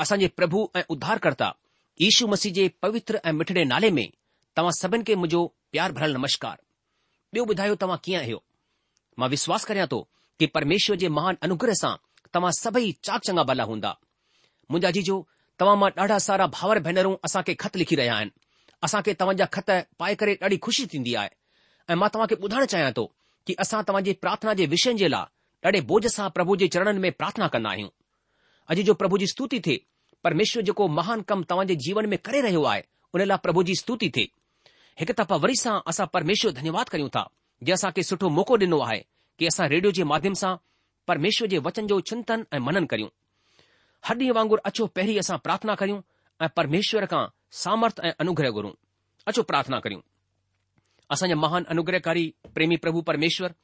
असांजे प्रभु ऐं उद्धारकर्ता यीशू मसीह जे पवित्र ऐं मिठड़े नाले में तव्हां सभिनि खे मुंहिंजो प्यार भरियल नमस्कार ॿियो ॿुधायो तव्हां कीअं आहियो मां विश्वास करियां थो कि परमेश्वर जे महान अनुग्रह सां तव्हां सभई चाक चङा भला हूंदा मुंहिंजा जीजो तव्हां मां ॾाढा सारा भाउर भेनरूं असांखे ख़त लिखी रहिया आहिनि असांखे तव्हांजा ख़त पाए करे ॾाढी खु़शी थींदी आहे ऐं मां तव्हांखे ॿुधाइण चाहियां थो कि असां तव्हांजे प्रार्थना जे विषय जे लाइ ॾाढे बोझ सां प्रभु जे चरणनि में प्रार्थना कंदा आहियूं अॼु जो प्रभु जी स्तुति थिए परमेश्वर जेको महान कमु तव्हांजे जीवन में करे रहियो आहे उन लाइ प्रभु जी स्तुति थिए हिकु दफ़ा वरी सां असां परमेश्वर धन्यवाद करियूं था जीअं असांखे सुठो मौको ॾिनो आहे कि असां रेडियो जे माध्यम सां परमेश्वर जे वचन जो चिंतन ऐं मनन करियूं हर ॾींहुं वांगुर अचो पहिरीं असां प्रार्थना करियूं ऐं परमेश्वर खां सामर्थ ऐं अनुग्रह घुरूं अचो प्रार्थना करियूं असांजा महान अनुग्रहकारी प्रेमी प्रभु परमेश्वर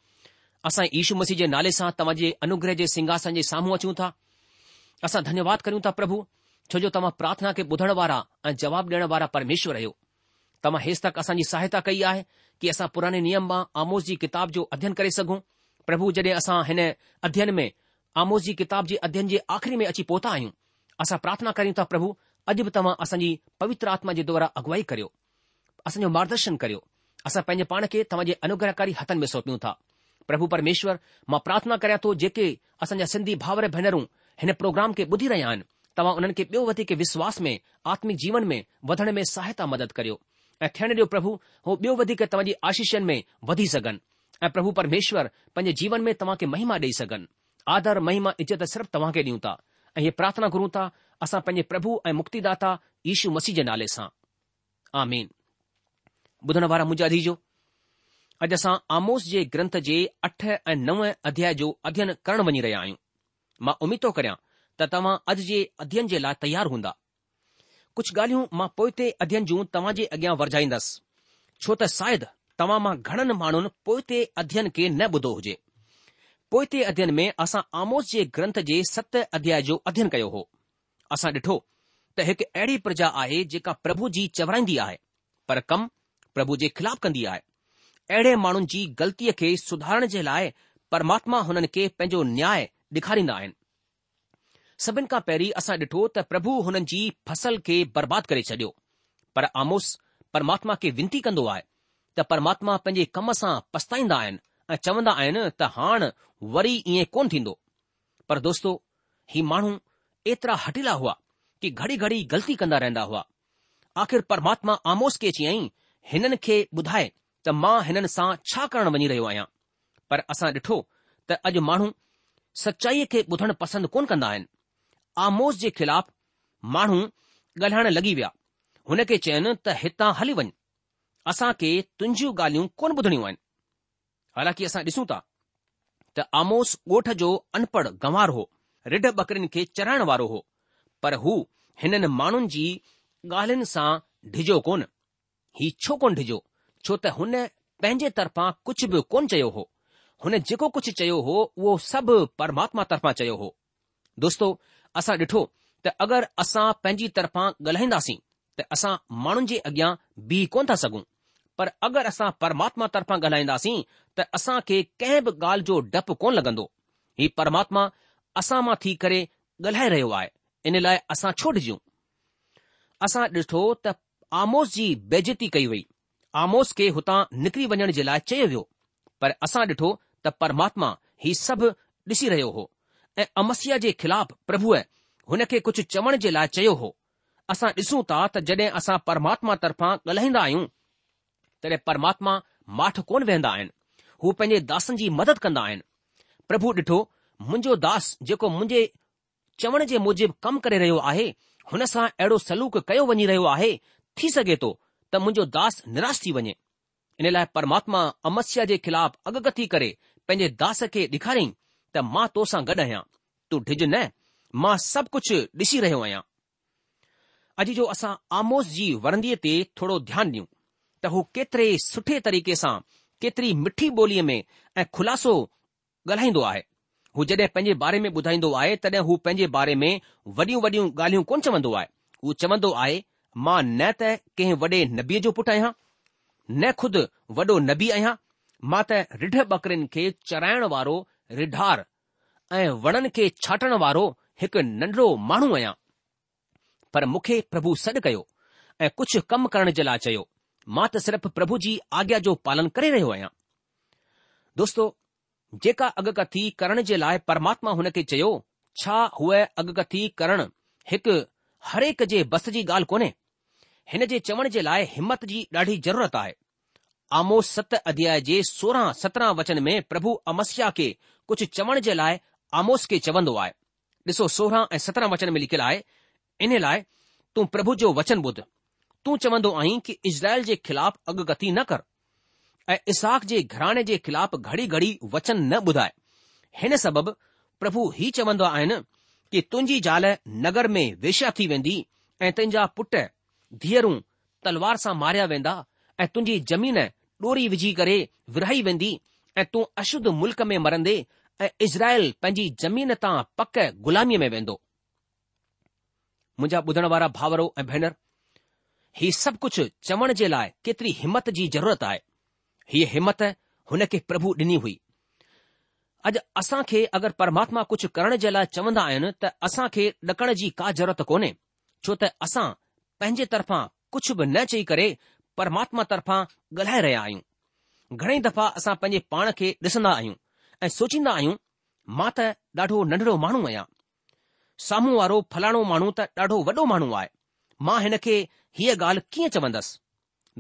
असां ई यीशु मसीह जे नाले सां तव्हांजे अनुग्रह जे सिंघासन जे साम्हूं अचूं था असां धन्यवाद करियूं था प्रभु छो जो तव्हां प्रार्थना खे ॿुधण वारा ऐं जवाब ॾियण वारा परमेश्वर आहियो तव्हां हेसि तक असांजी सहायता कई आहे कि असां पुराने नियम मां आमोस जी किताब जो अध्ययन करे सघूं प्रभु जॾहिं असां हिन अध्ययन में आमोस जी किताब जे अध्ययन जे आख़िरी में अची पहुता आहियूं असां प्रार्थना करियूं था प्रभु अॼु बि तव्हां असांजी पवित्र आत्मा जे दौरा अॻुवाई करियो असांजो मार्गदर्शन करियो असां पंहिंजे पाण खे तव्हांजे अनुग्रहकारी हथनि में सौपियूं था प्रभु परमेश्वर मां प्रार्थना करियां थो जेके असांजा सिंधी भाउर भेनरूं हिन प्रोग्राम खे ॿुधी रहिया आहिनि तव्हां उन्हनि खे ॿियो वधीक विश्वास में आत्मिक जीवन में वधण में सहायता मदद करियो ऐं थियण ॾियो प्रभु हो ॿियो वधीक तव्हांजी आशीषनि में वधी सघनि ऐं प्रभु परमेश्वर पंहिंजे जीवन में तव्हां खे महिमा ॾेई सघनि आदर महिमा इज़त सिर्फ़ तव्हां खे ॾियूं था ऐं हीअ प्रार्थना घुरूं था असां पंहिंजे प्रभु ऐं मुक्तिदाता यीशू मसीह जे नाले सां आमीन ॿुधण वारा मुंहिंजा अधीजो अॼु असां आमोस जे ग्रंथ जे अठ ऐं नव अध्याय जो अध्ययन करणु वञी रहिया आहियूं मां उमीद थो करियां त तव्हां अॼु जे अध्ययन जे लाइ तयारु हूंदा कुझु ॻाल्हियूं मां पोइ अध्यन जूं तव्हां जे अॻियां वरजाईंदसि छो त शायदि तव्हां मां घणनि माण्हुनि पोते अध्ययन खे न ॿुधो हुजे पोते अध्ययन में असां आमोस जे ग्रंथ जे सत अध्याय जो अध्यन कयो हो असां ॾिठो त हिकु अहिड़ी प्रजा आहे जेका प्रभु जी चवराईंदी आहे पर कम प्रभु जे ख़िलाफ़ कंदी आहे अहिड़े माण्हुनि जी ग़लतीअ खे सुधारण जे लाइ परमात्मा हुननि खे पंहिंजो न्याय ॾेखारींदा आहिनि सभिनि खां पहिरीं असां ॾिठो त प्रभु हुननि जी फसल खे बर्बाद करे छॾियो पर आमोस परमात्मा खे विनती कंदो आहे त परमात्मा पंहिंजे कम सां पछताईंदा आहिनि ऐं चवंदा आहिनि त हाणे वरी ईअं कोन थींदो पर दोस्तो ही माण्हू एतिरा हटीला हुआ कि घड़ी घड़ी ग़लती कंदा रहंदा हुआ आख़िर परमात्मा आमोस खे अची हिननि खे ॿुधाए त मां हिननि सां छा करणु वञी रहियो आहियां पर असां ॾिठो त अॼु माण्हू सचाईअ खे ॿुधण पसंदि कोन कंदा आहिनि आमोस जे ख़िलाफ़ माण्हू ॻाल्हाइण लॻी विया हुन खे चयनि त हितां हली वञ असां खे तुंहिंजियूं ॻाल्हियूं कोन ॿुधणियूं आहिनि हालांकि असां ॾिसूं था त आमोस ॻोठ जो अनपढ़ गंवार हो रिढ बकरियुनि खे चराइण वारो हो पर हू हिननि माण्हुनि जी ॻाल्हियुनि सां डिॼो कोन ही छो कोन ढिजो छो त हुन पंहिंजे तरफां कुझु बि कोन चयो हो हुन जेको कुझु चयो हो उहो सभु परमात्मा तरफां चयो हो दोस्तो असां ॾिठो त अगरि असां पंहिंजी तरफ़ां ॻाल्हाईंदासीं त असां माण्हुनि जे अॻियां बीह कोन था सघूं पर अगरि असां परमात्मा तरफां ॻाल्हाईंदासीं त असां खे कंहिं बि ॻाल्हि जो डपु कोन लॻंदो ही परमात्मा असां मां थी करे ॻाल्हाए रहियो आहे इन लाइ असां छो ॾिजूं असां ॾिठो त आमोस जी बेज़ती कई वई आमोस खे हुतां निकिरी वञण जे लाइ चयो वियो पर असां ॾिठो त परमात्मा ही सभु ॾिसी रहियो हो ऐं अमस्या जे ख़िलाफ़ प्रभुअ हुन खे कुझु चवण जे लाइ चयो हो असां ॾिसूं था त जड॒हिं असां परमात्मा तर्फ़ां ॻाल्हाईंदा आहियूं तॾहिं परमात्मा माठ कोन वेहंदा आहिनि हू पंहिंजे दासनि जी मदद कंदा आहिनि प्रभु ॾिठो मुंहिंजो दास जेको मुंहिंजे चवण जे मूजिबि कमु करे रहियो आहे हुन सां अहिड़ो सलूक कयो वञी रहियो आहे थी सघे थो त मुंहिंजो दास निराश थी वञे इन लाइ परमात्मा अमस्या जे ख़िलाफ़ अॻगती करे पंहिंजे दास खे ॾेखारियईं त मां तो सां गॾु आहियां तूं ढिॼ न मां सभु कुझु ॾिसी रहियो आहियां अॼु जो असां आमोस जी वरंदीअ ते थोरो ध्यानु ॾियूं त हू केतिरे सुठे तरीक़े सां केतिरी मिठी ॿोलीअ में ऐं ख़ुलासो ॻाल्हाईंदो आहे हू जॾहिं पंहिंजे बारे में ॿुधाईंदो आहे तॾहिं हू पंहिंजे बारे में वॾियूं वॾियूं ॻाल्हियूं कोन चवंदो आहे हू चवंदो आहे मां न त कंहिं वॾे नबीअ जो पुटु आहियां न ख़ुद वॾो नबी आहियां मां त रिढ बकरिन खे चराइण वारो रिढार ऐं वणनि खे छाटणु वारो हिकु नंढो माण्हू आहियां पर मूंखे प्रभु सॾु कयो ऐं कुझु कमु करण जे लाइ चयो मां त सिर्फ़ु प्रभु जी आज्ञा जो पालन करे रहियो आहियां दोस्तो जेका अॻकथी करण जे लाइ परमात्मा हुन खे चयो छा हूअ अॻकथी करणु हिकु हर जे बस जी ॻाल्हि कोन्हे हिन जे चवण जे लाइ हिमत जी ॾाढी ज़रूरत आहे आमोस सत अध्याय जे सोरहं सत्रहं वचन में प्रभु अमस्या खे कुझु चवण जे लाइ आमोस खे चवंदो आहे ॾिसो सोरहं ऐं सत्रहं वचन में लिखियलु आहे इन लाइ तूं प्रभु जो वचन ॿुध तूं चवंदो आईं कि इज़राइल जे ख़िलाफ़ अगकथी न कर ऐं इसाक जे घराणे जे ख़िलाफ़ घड़ी घड़ी वचन न ॿुधाए हिन सबबि प्रभु ही चवन्दो आइन कि तुंहिंजी ज़ाल नगर में वेश्या थी वेंदी ऐं तुंजा पुट धीअरू तलवार सां मारिया वेंदा ऐं तुंहिंजी जमीन डोरी विझी करे विरहाई वेंदी ऐं तूं अशुद्ध मुल्क में मरंदे ऐं इज़राइल पंहिंजी ज़मीन तां पक ग़ुलामीअ में वेंदो मुंहिंजा ॿुधण वारा भाउरो ऐं भेनर ही सभु कुझु चवण जे लाइ केतिरी हिमत जी ज़रूरत आहे हीअ हिमत हुन खे प्रभु ॾिनी हुई अॼु असां खे अगरि परमात्मा कुझु करण जे लाइ चवंदा आहिनि त असां खे ॾकण जी का ज़रूरत कोन्हे छो त असां पंहिंजे तरफ़ां कुझु बि न चई करे परमात्मा तरफ़ा ॻाल्हाए रहिया आहियूं घणेई दफ़ा असां पंहिंजे पाण खे ॾिसंदा आहियूं ऐं सोचींदा आहियूं मां त ॾाढो नंढड़ो माण्हू आहियां साम्हूं वारो फलाणो माण्हू त ॾाढो वॾो माण्हू आहे मां हिन खे हीअ ॻाल्हि कीअं चवंदसि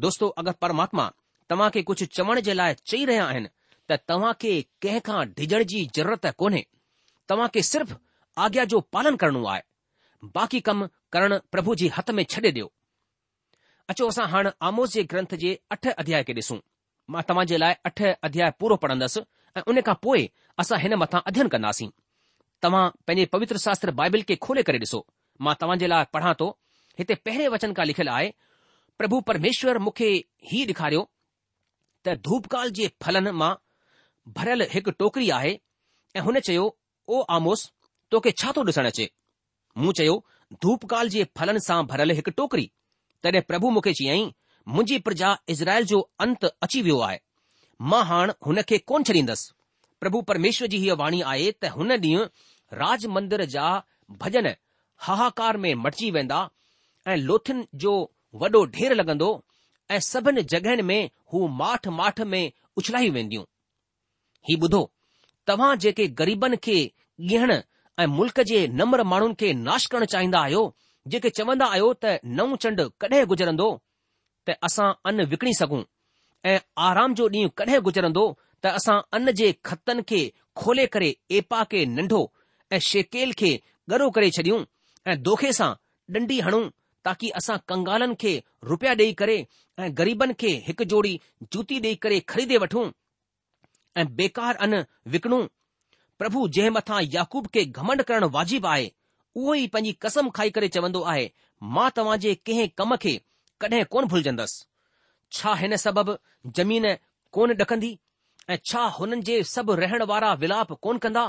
दोस्तो अगरि परमात्मा तव्हां खे कुझु चवण जे लाइ चई रहिया आहिनि त तव्हां खे कंहिं खां डिॼण जी ज़रूरत कोन्हे तव्हां खे सिर्फ़ आज्ञा जो पालन करणो आहे बाक़ी कमु करणु प्रभु जे हथ में छॾे ॾियो अचो असां हाणे आमोस जे ग्रंथ जे अठ अध्याय खे ॾिसूं मां तव्हां जे लाइ अठ अध्याय पूरो पढ़ंदसि ऐं उन खां पोइ असां हिन मथां अध्यन कंदासीं तव्हां पंहिंजे पवित्र शास्त्र बाइबिल खे खोले करे ॾिसो मां तव्हां जे लाइ पढ़ा थो हिते पहिरें वचन खां लिखियलु आहे प्रभु परमेश्वर मूंखे हीउ ॾेखारियो त धूपकाल जे फलनि मां भरियल हिकु टोकरी आहे ऐं हुन चयो ओ आमोस तोखे छा थो ॾिसणु अचे मूं चयो धूपकाल जे फलनि सां भरियल हिकु टोकरी तॾहिं प्रभु मूंखे चयाईं मुंहिंजी प्रजा इज़राइल जो अंत अची वियो आहे मां हाणे हुन खे कोन छॾींदसि प्रभु परमेश्वर जी हीअ वाणी आहे त हुन ॾींहुं राज मंदर जा भॼन हाहाकार में मटिजी वेंदा ऐं लोथिन जो वॾो ढेर लॻंदो ऐं सभिनि जॻहियुनि में हू माठ माठ में उछलाई वेंदियूं ही ॿुधो तव्हां जेके ग़रीबनि खे ॻीहण ऐं मुल्क़ जे नम्र माण्हुनि खे नाश करणु चाहींदा आहियो जेके चवंदा आहियो त नओं चंड कॾहिं गुज़रंदो त असां अन विकिणी सघूं ऐं आराम जो ॾींहुं कॾहिं गुज़रंदो त असां अन जे खतनि खे खोले करे एपा खे नंढो ऐं शेकेल खे गरो करे छॾियूं ऐं दोखे सां ॾंडी हणूं ताकी असां कंगालनि खे रुपया ॾेई करे ऐं ग़रीबनि खे हिकु जोड़ी जूती ॾेई करे ख़रीदे वठूं ऐं बेकार अन विकणूं प्रभु जंहिं मथां याकूब खे घमंड करणु वाजिबु आहे उहो ई पंहिंजी कसम खाई करे चवंदो आहे मां तव्हां जे कंहिं कम खे कॾहिं कोन भुलजंदसि छा हिन सबबि ज़मीन कोन ॾकंदी ऐं छा हुननि जे सभु रहण वारा विलाप कोन कंदा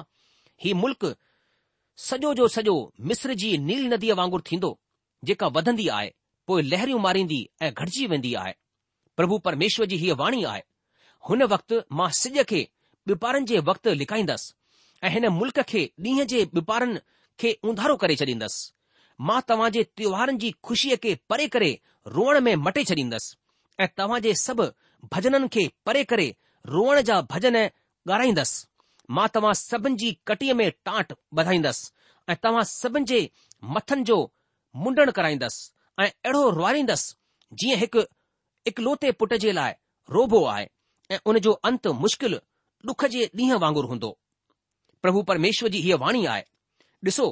ही मुल्क़ सॼो जो सॼो मिस्र जी नील नदीअ वांगुर थींदो जेका वधंदी आहे पोइ लहरियूं मारींदी ऐं घटिजी वेंदी आहे प्रभु परमेश्वर जी हीअ वाणी आहे हुन वक़्तु मां सिज खे वपारनि जे वक़्तु लिकाईंदसि ऐं हिन मुल्क़ खे ॾींहं जे वपारनि खे उंधारो करे छॾींदुसि मां तव्हांजे त्योहारनि जी खु़शीअ खे परे करे रोअण में मटे छॾींदुसि ऐं तव्हांजे सभु भजननि खे परे करे रोअण जा भजन ॻाराईंदुसि मां तव्हां सभिनि जी कटीअ में टांट ॿधाईंदसि ऐं तव्हां सभिनि जे मथनि जो मुंडण कराईंदुसि ऐं अहिड़ो रोआरींदुसि जीअं हिकु इकलोते पुट जे लाइ रोबो आहे ऐं उन जो अंत मुश्किल डुख जे ॾींहं वांगुर हूंदो प्रभु परमेश्वर जी हीअ वाणी आहे ॾिसो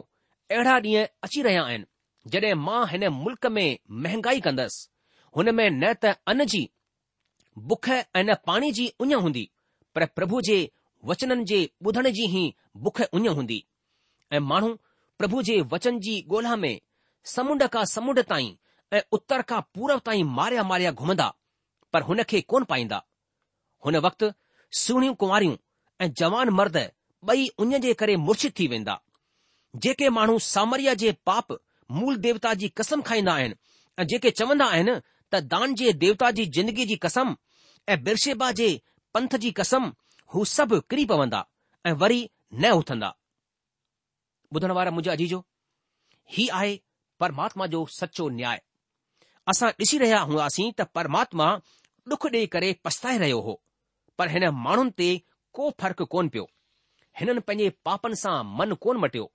अहिड़ा ॾींहं अची रहिया आहिनि जॾहिं मां हिन मुल्क में महांगाई कंदसि हुन में न त अन जी बुख ऐं न पाणी जी उञ हूंदी पर प्रभु जे वचननि जे ॿुधण जी ई बुख उञ हूंदी ऐं माण्हू प्रभु जे वचन जी ॻोल्हा में समुंड खां समुंड ताईं ऐं उत्तर खां पूर्व ताईं मारिया मारिया घुमंदा पर हुन खे कोन पाईंदा हुन वक़्तु सुहिणियूं कुंवारियूं ऐं जवान मर्द ॿई उञ जे करे मुर्छिद थी वेंदा जेके माण्हू सामरिया जे पाप मूल देवता जी कसम खाईंदा आहिनि ऐं जेके चवंदा आहिनि त दान जे देवता जी जिंदगी जी कसम ऐं बिरशेबा जे पंथ जी कसम हू सभु किरी पवंदा ऐं वरी न उथंदा ॿुधण वारा मुंहिंजा ही आहे परमात्मा जो सचो न्याय असां ॾिसी रहिया हासीं त परमात्मा डुख ॾेई करे पछताए रहियो हो पर हिन माण्हुनि ते को फ़र्क़ु कोन पियो हिननि पंहिंजे पापनि सां मन कोन मटियो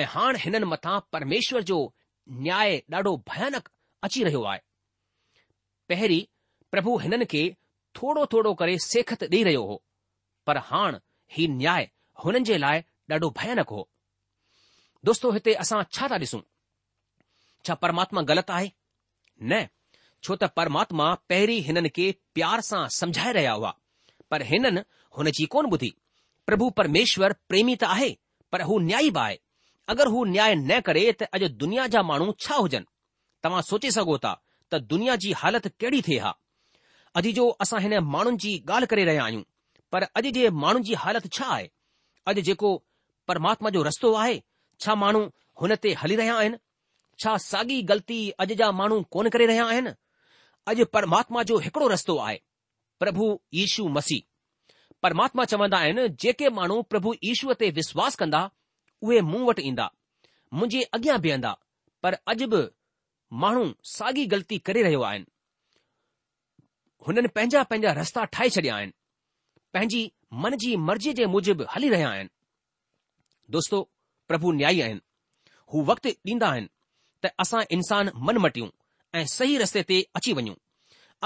ऐं हाणे हिननि मथां परमेश्वर जो न्याय ॾाढो भयानक अची रहियो आहे पहिरीं प्रभु हिननि खे थोरो थोरो करे सेखत ॾेई रहियो हो पर हाणे ही न्याय हुननि जे लाइ ॾाढो भयानक हो दोस्तो हिते असां छा था ॾिसूं छा परमात्मा ग़लति आहे न छो त परमात्मा पहिरीं हिननि खे प्यार सां समझाए रहिया हुआ पर हिननि हुन जी कोन ॿुधी प्रभु परमेश्वर प्रेमी त आहे पर हू न्याय बि आहे अगरि हू न्याय न करे त अॼु दुनिया जा माण्हू छा हुजनि तव्हां सोचे सघो था त दुनिया जी हालति कहिड़ी थिए हा अॼु जो असां हिन माण्हुनि जी ॻाल्हि करे रहिया आहियूं पर अॼु जे माण्हुनि जी हालति छा आहे अॼु जेको परमात्मा जो रस्तो आहे छा माण्हू हुन ते हली रहिया आहिनि छा साॻी ग़लती अॼु जा माण्हू कोन करे रहिया आहिनि अॼु परमात्मा जो हिकिड़ो रस्तो आहे प्रभु यीशू मसीह परमात्मा चवंदा आहिनि जेके माण्हू प्रभु ईशूअ ते विश्वास कंदा उहे मूं वटि ईंदा मुंहिंजे अॻियां बीहंदा पर अॼु बि माण्हू साॻी ग़लती करे रहियो आहिनि हुननि पंहिंजा पंहिंजा रस्ता ठाहे छॾिया आहिनि पंहिंजी मन जी मर्ज़ीअ जे मूजिबि हली रहिया आहिनि दोस्तो प्रभु न्याई आहिनि हू वक़्तु ॾींदा आहिनि त असां इंसान मन मटियूं ऐं सही रस्ते ते अची वञूं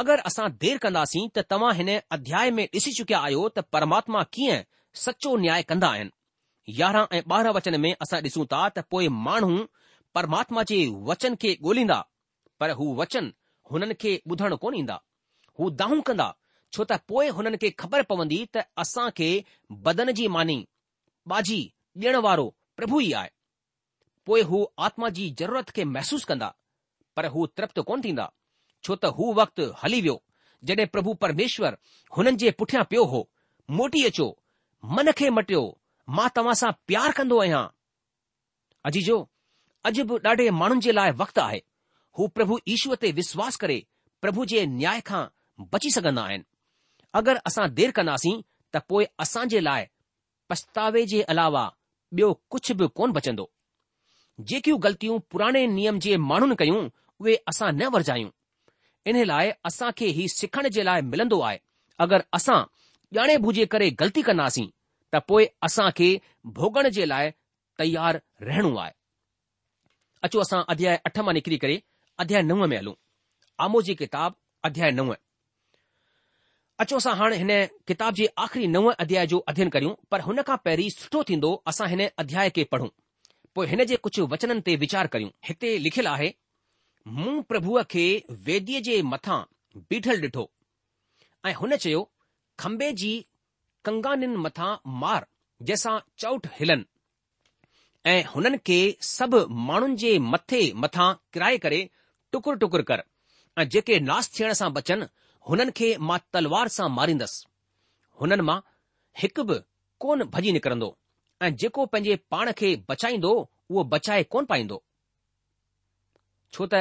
अगरि असां देर कंदासीं त तव्हां हिन अध्याय में ॾिसी चुकिया आहियो त परमात्मा कीअं सचो न्याय कंदा आहिनि यारह ऐं ॿारहं वचन में असां ॾिसूं था त पोइ माण्हू परमात्मा जे वचन खे ॻोल्हींदा पर हू वचन हुननि खे ॿुधण कोन ईंदा हू दाहूं कंदा छो त पोइ हुननि खे ख़बर पवंदी त असां खे बदन जी मानी बाजी ॾियण वारो प्रभु ई आहे पोइ हू आत्मा जी ज़रूरत खे महसूस कंदा पर हू तृप्त कोन थींदा छो त हू वक़्तु हली वियो जड॒हिं प्रभु परमेश्वर हुननि जे पुठियां पियो हो मोटी अचो मन खे मटियो मां तव्हां सां प्यार कंदो आहियां अजीजो अॼु बि ॾाढे माण्हुनि जे लाइ वक़्तु आहे हू प्रभु ईश्वर ते विश्वास करे प्रभु जे न्याय खां बची सघंदा आहिनि अगरि असां देर कंदासीं त पोइ असां जे लाइ पछतावे जे अलावा ॿियो कुझु बि कोन बचंदो जेकियूं ग़लतियूं पुराणे नियम जे माण्हुनि कयूं उहे असां न वरजायूं इन लाइ असां खे ई सिखण जे लाइ मिलंदो आहे अगरि असां ॼाणे भुजे करे ग़लती कंदासीं त पोइ असां खे भोगण जे लाइ तयार रहणो आहे अचो असां अध्याय अठ मां निकिरी करे अध्याय नव में हलूं आमो जी किताब अध्याय नव अचो असां हाणे हिन किताब जे आख़िरी नव अध्याय जो अध्ययन करियूं पर हुन खां पहिरीं सुठो थींदो असां हिन अध्याय खे पढ़ूं पोइ हिन जे कुझु वचननि ते वीचार करियूं हिते लिखियलु आहे मूं प्रभुअ खे वेदीअ जे मथां बीठल ॾिठो ऐं हुन चयो खंबे जी कंगानिन मथां मार जंहिंसां चौट हिलनि ऐं हुननि खे सभु माण्हुनि जे मथे मथां किराए करे टुकुर टुकुर कर ऐं जेके नास थियण सां बचनि हुननि खे मां तलवार सां मारींदसि हुननि मां हिकु बि कोन भॼी निकिरंदो ऐं जेको पंहिंजे पाण खे बचाईंदो उहो बचाए कोन पाईंदो छो त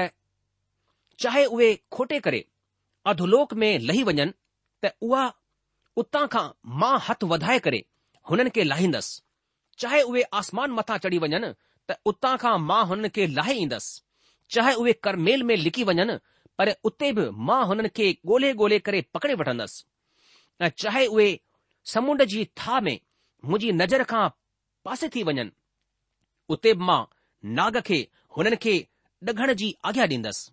चाहे उहे खोटे करे अधलोक में लही वञनि त उहा उतां खां मां हथु वधाए करे हुननि खे लाहींदसि चाहे उहे आसमान मथां चढ़ी वञनि त उतां खां मां हुननि खे लाहे ईंदसि चाहे उहे करमेल में लिकी वञनि पर उते बि मां हुननि खे ॻोल्हे ॻोल्हे करे पकड़े वठंदसि ऐं चाहे उहे समुंड जी था में मुंहिंजी नज़र खां पासे थी वञनि उते बि मां नाग खे हुननि खे ॾगण जी आज्ञा ॾींदसि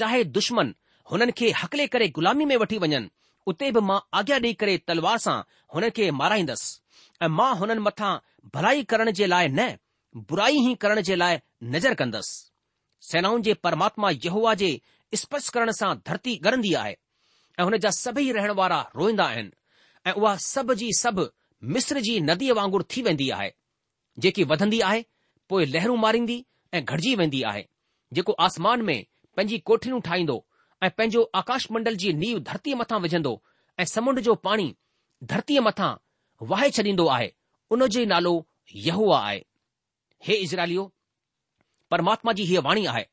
चाहे दुश्मन हुननि खे हकले करे गुलामी में वठी वञनि उते बि मां आज्ञा ॾेई करे तलवार सां हुन खे माराईंदसि ऐं मां हुननि मथां भलाई करण जे लाइ न बुराई ई करण जे लाइ नज़र कंदसि सेनाउनि जे परमात्मा यहूआ जे स्पर्श करण सां धरती गरंदी आहे ऐं हुन जा सभई रहण वारा रोईंदा आहिनि ऐं उहा सभ जी सभ मिस्र जी नदीअ वांगुरु थी वेंदी आहे जेकी वधंदी आहे पोइ लहरूं मारींदी ऐं घटिजी वेंदी आहे जेको आसमान में पंहिंजी कोठड़ियूं ठाहींदो ऐं पंहिंजो आकाश मंडल जी नीव धरतीअ मथां विझंदो ऐं समुंड जो पाणी धरतीअ मथां वाहे छॾींदो आहे उन जो नालो यहूआ आहे हे इज़राइलियो परमात्मा जी हीअ वाणी आहे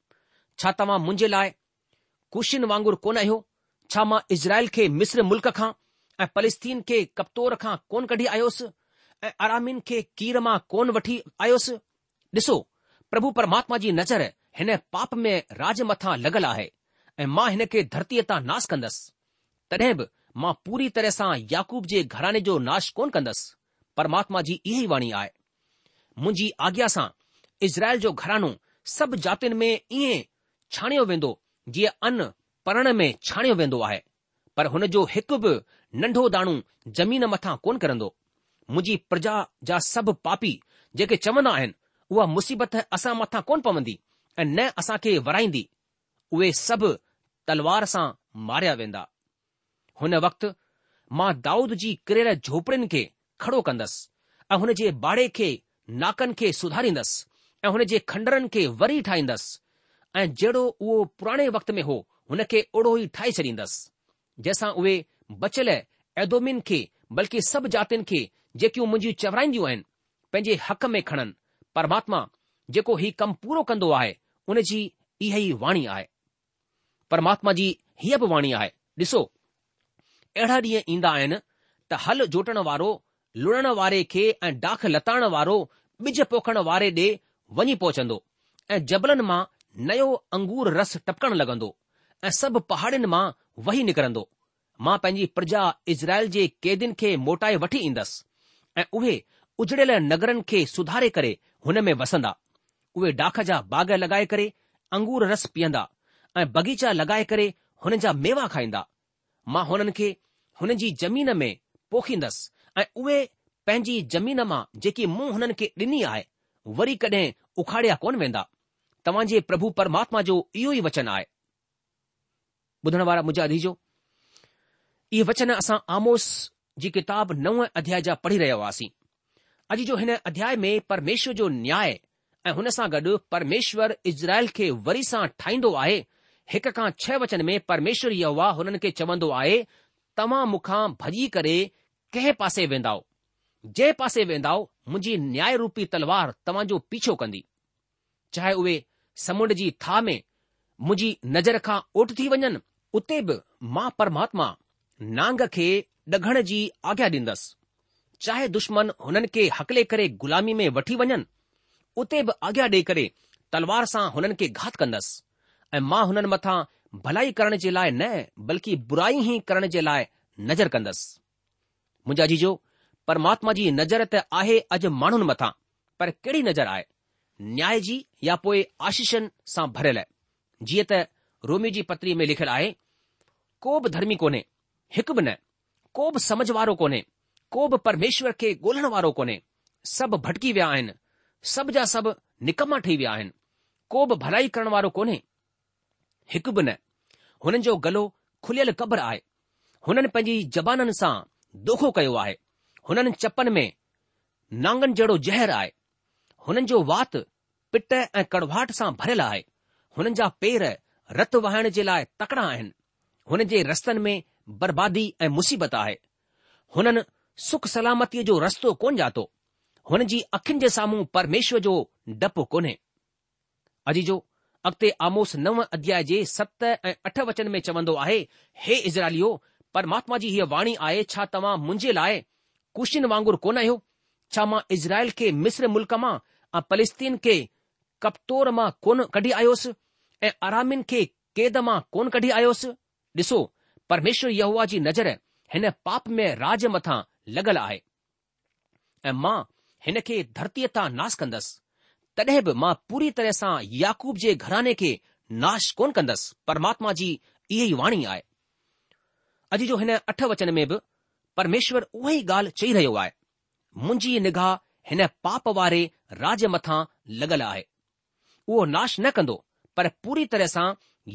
छा तव्हां मुंहिंजे लाइ कुशियुनि वांगुर कोन आहियो छा मां इज़राइल खे मिस्र मुल्क़ खां ऐं फलिस्तीन खे कप्तौर खां कोन कढी आयोसि ऐं अरामीन खे कीर मां कोन वठी आयोसि ॾिसो प्रभु परमात्मा जी नज़र हिन पाप में राज मथां लॻल आहे ऐं मां हिन खे धरतीअ तां नाश कंदसि तॾहिं बि मां पूरी तरह सां याकूब जे घराने जो नाश कोन कंदसि परमात्मा जी इहा ई वाणी आहे मुंहिंजी आज्ञा सां इज़राइल जो घरानो सभु जातियुनि में ईअं छाणियो वेंदो जीअं अन परण में छाणियो वेंदो आहे पर हुन जो हिकु बि नंढो दाणू जमीन मथां कोन कंदो मुंहिंजी प्रजा जा सभु पापी जेके चवंदा आहिनि उहा मुसीबत असां मथां कोन पवंदी ऐं न असां खे वराईंदी उहे सभु तलवार सां मारिया वेंदा हुन वक़्तु मां दाऊद जी किरियल झोपड़ियुनि खे खड़ो कंदसि ऐं हुन जे बाड़े खे नाकनि खे सुधारींदसि ऐं हुन जे खंडरनि खे वरी ठाहींदसि ऐं जहिड़ो उहो पुराणे वक़्त में हो हुन खे ओड़ो ई ठाहे छॾींदसि जंहिंसां उहे बचियल ऐदोमिन खे बल्कि सभु जातियुनि खे जेकियूं मुंहिंजियूं चवराईंदियूं आहिनि पंहिंजे हक़ में खणनि परमात्मा जेको हीउ कमु पूरो कंदो आहे उन जी इहा ई वाणी आहे परमात्मा जी हीअ बि वाणी आहे ॾिसो अहिड़ा ॾींहं ईंदा आहिनि त हल जोटण वारो लुणण वारे खे ऐं डाख लताइणु वारो ॿिज पोखण वारे ॾे वञी पहुचंदो ऐं जबलनि मां नयो अंगूर रस टपकण लॻंदो ऐं सभु पहाड़िन मां वही निकरंदो मां पंहिंजी प्रजा इज़राइल जे कैदियुनि खे मोटाए वठी ईंदसि ऐं उहे उजड़ियल नगरनि खे सुधारे करे हुन में वसंदा उहे डाख जा बाग लॻाए करे अंगूर रस पीअंदा ऐं बगीचा लॻाए करे हुन जा मेवा खाईंदा मां हुननि खे हुन जी जमीन में पोखींदसि ऐं उहे पंहिंजी जमीन मां जेकी मूं हुननि खे ॾिनी आहे वरी कॾहिं उखाड़िया कोन वेंदा तव्हां जे प्रभु परमात्मा जो इहो ई वचन आहे ॿुधण वारा मुंहिंजा अधीजो इहे वचन असां आमोस जी किताब नव अध्याय जा पढ़ी रहिया हुआसीं अॼु जो हिन अध्याय में परमेश्वर जो न्याय ऐं हुन सां गॾु परमेश्वर इज़राइल खे वरी सां ठाहींदो आहे हिकु खां छह वचन में परमेश्वरीवा हुननि खे चवंदो आहे तव्हां मूंखां भॼी करे कंहिं पासे वेंदा जंहिं पासे वेंदा मुंहिंजी न्यायरूपी तलवार तव्हांजो पीछो कंदी चाहे उहे समुंड जी था में मुंहिंजी नज़र खां ओठ थी वञनि उते बि मां परमात्मा नांग खे डघण जी आज्ञा डि॒ंदसि चाहे दुश्मन हुननि खे हकले करे ग़ुलामी में वठी वञनि उते बि आज्ञा ॾेई करे तलवार सां हुननि खे घाट कंदसि અં માં હન મથા ભલાઈ કરણ જે લાય ન બલકી બુરાઈ હી કરણ જે લાય નજર કંદસ મુજા જીજો પરમાત્મા જી નજર ત આહે અજ મણન મથા પર કીડી નજર આય ન્યાય જી يا પોય આશીષન સા ભરેલે જીએ ત રોમીજી પતરી મે લિખ લાય કોબ ધર્મી કોને હક બને કોબ સમજવારો કોને કોબ પરમેશ્વર કે ગોલણવારો કોને સબ ભટકી વ્યા હૈન સબ જા સબ નકમા ઠી વ્યા હૈન કોબ ભલાઈ કરણ વાળો કોને हिकु बि न हुननि जो गलो खुलियल क़ब्र आहे हुननि पंहिंजी ज़बाननि सां दोखो कयो आहे हुननि चपनि में नांगनि जहिड़ो ज़हर आहे हुननि जो वात पिट ऐं कड़वाहट सां भरियलु आहे हुननि जा पेर रतु वहाइण जे लाइ तकड़ा आहिनि हुननि जे रस्तनि में बर्बादी ऐं मुसीबत आहे हुननि सुख सलामतीअ जो रस्तो कोन ॼातो हुननि जी अखियुनि जे साम्हूं परमेश्वर जो डपु कोन्हे अजी जो अॻिते आमोस नव अध्याय जे सत ऐं अठ वचन में चवंदो आहे हे इज़राइलियो परमात्मा जी हीअ वाणी आहे छा तव्हां मुंहिंजे लाइ कुशिन वांगुरु कोन आहियो छा मां इज़राइल खे मिस्र मुल्क मां ऐं फलस्तीन खे कपतोर मां कोन कढी आयोसि ऐं आरामिन खे कैद मां कोन कढी आयोसि ॾिसो परमेश्वर यहुआ जी नज़र हिन पाप में राज मथां लॻल आहे ऐं मां हिन खे धरतीअ तां नास कंदसि तॾहिं बि मां पूरी तरह सां याकूब जे घराने खे नाश कोन कंदसि परमात्मा जी इहा ई वाणी आहे अॼु जो हिन अठ वचन में बि परमेश्वर उहो ई ॻाल्हि चई रहियो आहे मुंहिंजी निगाह हिन पाप वारे राज मथां लॻल आहे उहो नाश न कंदो पर पूरी तरह सां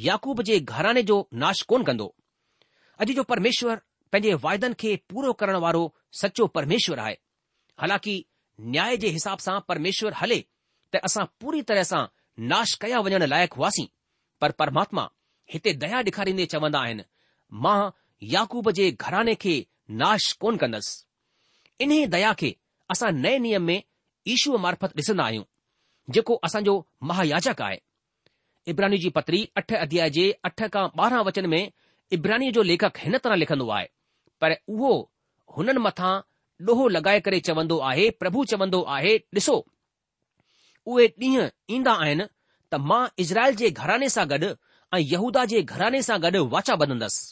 याकूब जे घराने जो नाश कोन्ह कंदो अॼु जो परमेश्वर पंहिंजे वाइदनि खे पूरो करण वारो सचो परमेश्वर आहे हालांकि न्याय जे हिसाब सां परमेश्वर हले त असां पूरी तरह सां नाश कया वञण लाइक़ु हुआसीं पर परमात्मा हिते दया ॾेखारींदे चवंदा आहिनि मां याकूब जे घराने खे नाश कोन कंदसि इन दया खे असां नए नियम में ईशूअ मार्फत ॾिसंदा आहियूं जेको असांजो महायाचक आहे इब्रानी जी पत्री अठ अध्याय जे अठ खां ॿारहं वचन में इब्रानी जो लेखक हिन तरह लिखंदो आहे पर उहो हुननि मथां ॾोहो लॻाए करे चवंदो आहे प्रभु चवंदो आहे ॾिसो उहे ॾींहं ईंदा आहिनि त मां इज़राइल जे घराने सां गॾु ऐं यहूदा जे घराने सां गॾु वाचा ॿधंदसि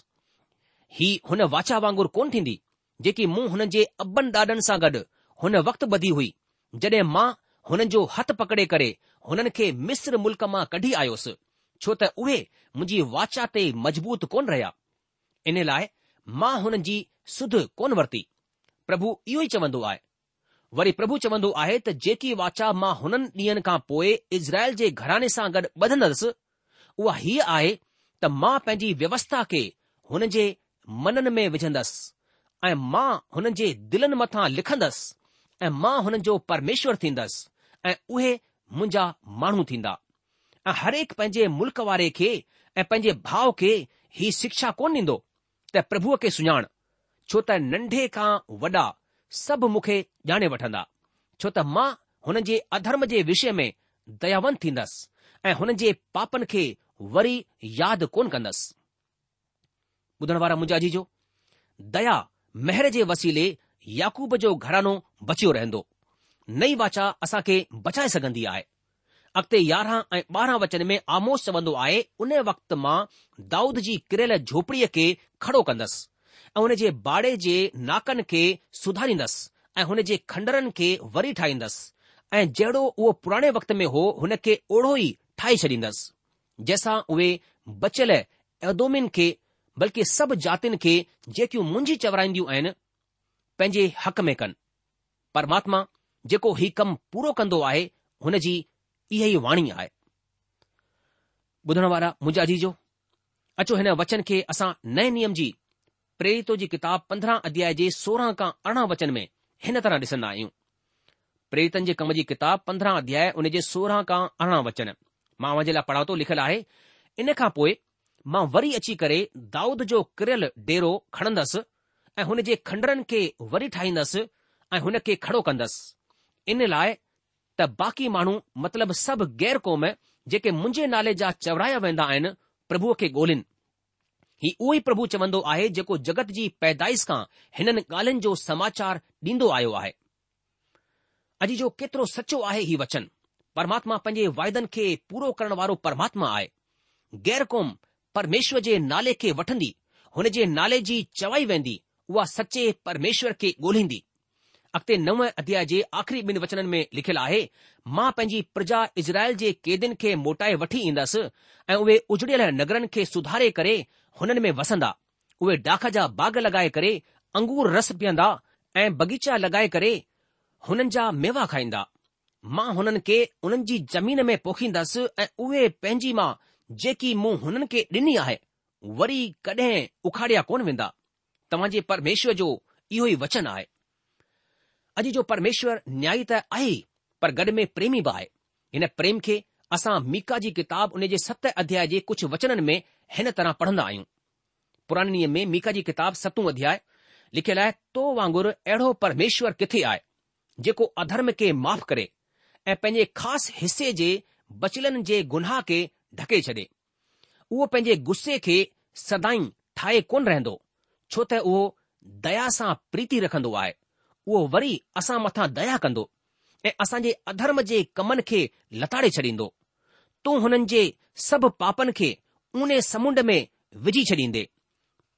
ही हुन वाचा वांगुर कोन थींदी जेकी मूं हुननि जे अबनि ॾाॾनि सां गॾु हुन वक़्तु ॿधी हुई जॾहिं मां हुननि जो हथु पकड़े करे हुननि खे मिस्र मुल्क मां कढी आयोसि छो त उहे मुंहिंजी वाचा ते मजबूत कोन रहिया इन लाइ मां हुननि जी सुध कोन वरिती प्रभु इहो ई चवंदो आहे वरी प्रभु चवंदो आहे त जेकी वाचा मां हुननि ॾींहनि खां पोइ इज़राइल जे घराने सां गॾु ॿधंदसि उहा हीअ आहे त मां पंहिंजी व्यवस्था खे हुन जे मननि में विझंदसि ऐं मां हुननि जे दिलनि मथां लिखंदसि ऐं मां हुननि जो परमेश्वर थींदसि ऐं उहे मुंहिंजा माण्हू थींदा ऐं हर हिकु पंहिंजे मुल्क़ वारे खे ऐं पंहिंजे भाउ खे हीउ शिक्षा कोन ॾींदो त प्रभुअ खे सुञाण छो त नंढे खां वॾा सभु मूंखे ॼाणे वठंदा छो त मां हुन जे अधर्म जे विषय में दयावंत थींदसि ऐं हुन जे पापनि खे वरी यादि कोन कंदसि ॿुधण वारा मुंजाजी जो दया महिर जे वसीले याकूब जो घरानो बचियो रहंदो नई वाचा असां खे बचाए सघंदी आहे अॻिते यारहं ऐं ॿारहं वचन में आमोश चवंदो आहे उन वक़्त मां दाऊद जी किरियल झोपड़ीअ खे खड़ो कंदसि ऐं हुन जे बाड़े जे नाकनि खे सुधारींदसि ऐं हुन जे खंडरनि खे वरी ठाहींदसि ऐं जहिड़ो उहो पुराणे वक़्त में हो हुन खे ओढो ई ठाहे छॾींदसि जंहिंसां उहे बचियल एदोमिन खे बल्कि सभु जातियुनि खे जेकियूं मुंझी चवराईंदियूं आहिनि पंहिंजे हक़ में कनि परमात्मा जेको ही कम पूरो कंदो आहे हुन जी इहा ई वाणी आहे ॿुधण वारा मुंहिंजा जी जो अचो हिन वचन खे असां नए नियम जी प्रेतो जी किताब पंद्रहं अध्याय जे सोरहं खां अरिड़हं वचन में हिन तरह ॾिसंदा आहियूं प्रेरितनि जे कम जी किताब पंद्रहं अध्याय उन जे सोरहं खां अरिड़हं वचन मां उन जे लाइ पढ़ातो लिखियलु आहे इन खां पोइ मां वरी अची करे दाऊद जो किरियल डेरो खणंदसि ऐं हुन जे खंडरनि खे वरी ठाहींदसि ऐं हुन खे खड़ो कंदसि इन लाइ त बाक़ी माण्हू मतिलब सभु गैर क़ौम जेके मुंहिंजे नाले जा चवराया वेंदा आहिनि प्रभुअ खे ॻोल्हिनि ही उहो ई प्रभु चवंदो आहे जेको जगत जी पैदाइश खां हिननि ॻाल्हियुनि जो समाचार ॾींदो आयो आहे अॼु जो केतिरो सचो आहे ही वचन परमात्मा पंहिंजे वायदनि खे पूरो करण वारो परमात्मा आहे गैर क़ौम परमेश्वर जे नाले खे वठंदी हुन जे नाले जी चवाई वेंदी उहा सचे परमेश्वर खे ॻोल्हींदी अॻिते नव अध्याय जे आख़िरी ॿिनि वचननि में लिखियलु आहे मां पंहिंजी प्रजा इज़राइल जे कैदियुनि खे मोटाए वठी ईंदसि ऐं उहे उजड़ियल नगरनि खे सुधारे करे हुननि में वसंदा उहे डाख जा बाग लॻाए करे अंगूर रस पीअंदा ऐं बगीचा लॻाए करे हुननि जा मेवा खाईंदा मां हुननि खे उन्हनि जी जमीन में पोखींदसि ऐं उहे पंहिंजी मां जेकी मूं हुननि खे ॾिनी आहे वरी कॾहिं उखाड़िया कोन वेंदा तव्हां जे परमेश्वर जो इहो ई वचन आहे अॼु जो परमेश्वर न्याई त आहे पर गॾ में प्रेमी बि आहे हिन प्रेम खे असां मीका जी किताब उन जे सत अध्याय जे कुझु वचननि में हिन तरह पढ़ंदा आहियूं पुराणे ॾींहं में मीका जी किताबु सतूं वधी आहे लिखियल आहे तो वांगुरु अहिड़ो परमेश्वर किथे आहे जेको अधर्म खे माफ़ु करे ऐं पंहिंजे ख़ासि हिसे जे बचलन जे गुनाह खे ढके छॾे उहो पंहिंजे गुस्से खे सदाई ठाहे कोन रहंदो छो त उहो दया सां प्रीती रखंदो आहे उहो वरी असां मथां दया कंदो ऐं असां अधर्म जे कमनि खे लताड़े छॾींदो तूं हुननि जे सभ पापनि खे उने समुंड में विझी छॾींदे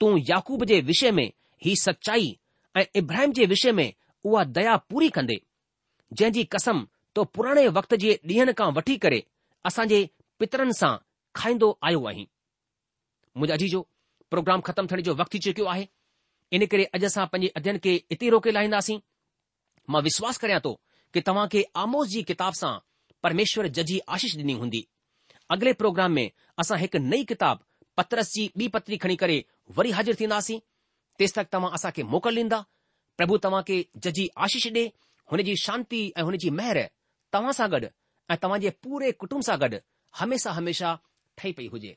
तूं याकूब जे विषय में ही सचाई ऐं इब्राहिम जे विषय में उहा दया पूरी कंदे जंहिं जी कसम तो पुराणे वक़्त जे ॾींहनि खां वठी करे असांजे पितरनि सां खाईंदो आयो आहीं मुंहिंजा अजी जो प्रोग्राम ख़तमु थियण जो वक़्तु थी चुकियो आहे इन करे अॼु असां पंहिंजे अजयन खे इते रोके लाहींदासीं मां विश्वास करियां थो कि तव्हां खे आमोस जी किताब सां परमेश्वर जजी आशीष ॾिनी हूंदी अॻिले प्रोग्राम में असां हिकु नई किताब पत्रस जी ॿी पतरी खणी करे वरी हाज़िर थींदासीं तेसि तक तव्हां असांखे मोकिल ॾींदा प्रभु तव्हां खे जजी आशीष डि॒ हुनजी शांती ऐं हुनजी महर तव्हां सां गॾु ऐं तव्हांजे पूरे कुटुंब सां गॾु हमेशा हमेशह ठही पई हुजे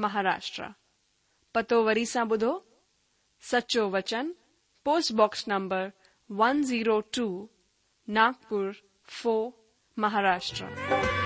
महाराष्ट्र पतो वरी सा बुधो सचो वचन post box number one zero two Nagpur फो महाराष्ट्र